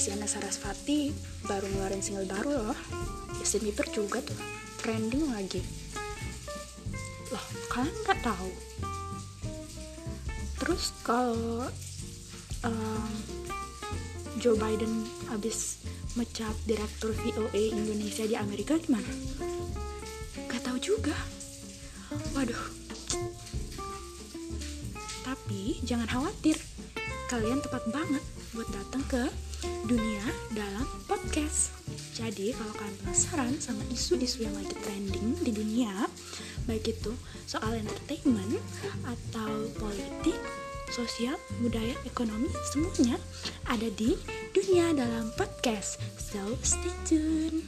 Isyana Sarasvati baru ngeluarin single baru loh Justin Bieber juga tuh trending lagi loh kalian nggak tahu terus kalau um, Joe Biden habis mecat direktur VOA Indonesia di Amerika gimana? Gak tahu juga. Waduh. Tapi jangan khawatir, kalian tepat banget buat datang ke dunia dalam podcast. Jadi kalau kalian penasaran sama isu-isu yang lagi trending di dunia, baik itu soal entertainment atau politik, sosial, budaya, ekonomi, semuanya ada di dunia dalam podcast. So stay tuned.